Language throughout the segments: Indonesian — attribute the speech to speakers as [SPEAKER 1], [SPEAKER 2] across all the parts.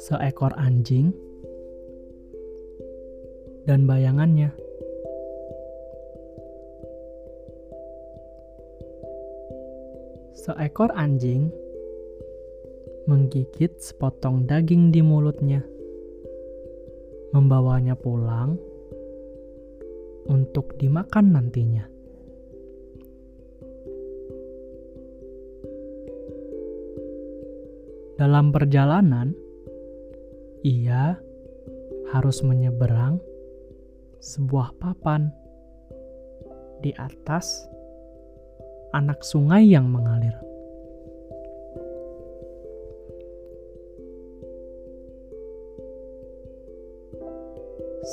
[SPEAKER 1] Seekor anjing dan bayangannya. Seekor anjing menggigit sepotong daging di mulutnya, membawanya pulang untuk dimakan nantinya. Dalam perjalanan, ia harus menyeberang sebuah papan di atas anak sungai yang mengalir.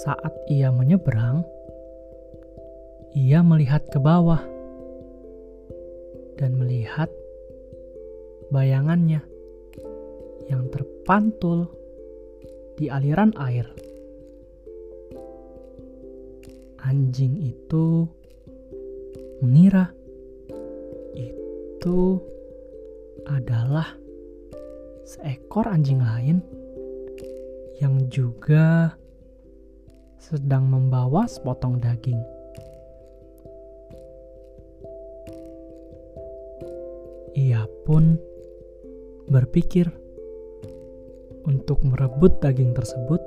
[SPEAKER 1] Saat ia menyeberang, ia melihat ke bawah dan melihat bayangannya yang terpantul di aliran air. Anjing itu mengira itu adalah seekor anjing lain yang juga sedang membawa sepotong daging. Ia pun berpikir untuk merebut daging tersebut,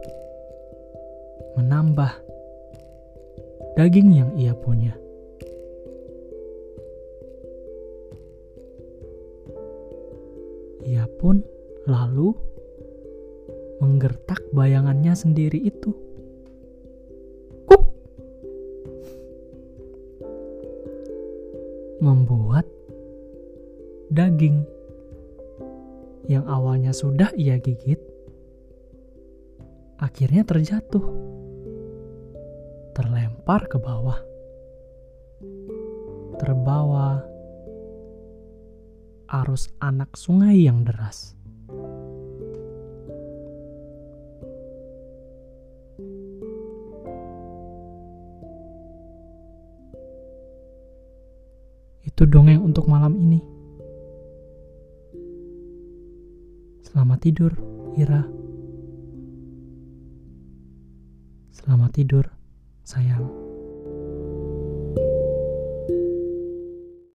[SPEAKER 1] menambah daging yang ia punya. Ia pun lalu menggertak bayangannya sendiri itu. Kup! Membuat daging yang awalnya sudah ia gigit, akhirnya terjatuh, terlempar ke bawah, terbawa arus anak sungai yang deras. Itu dongeng untuk malam ini. Selamat tidur, Ira. Selamat tidur, sayang.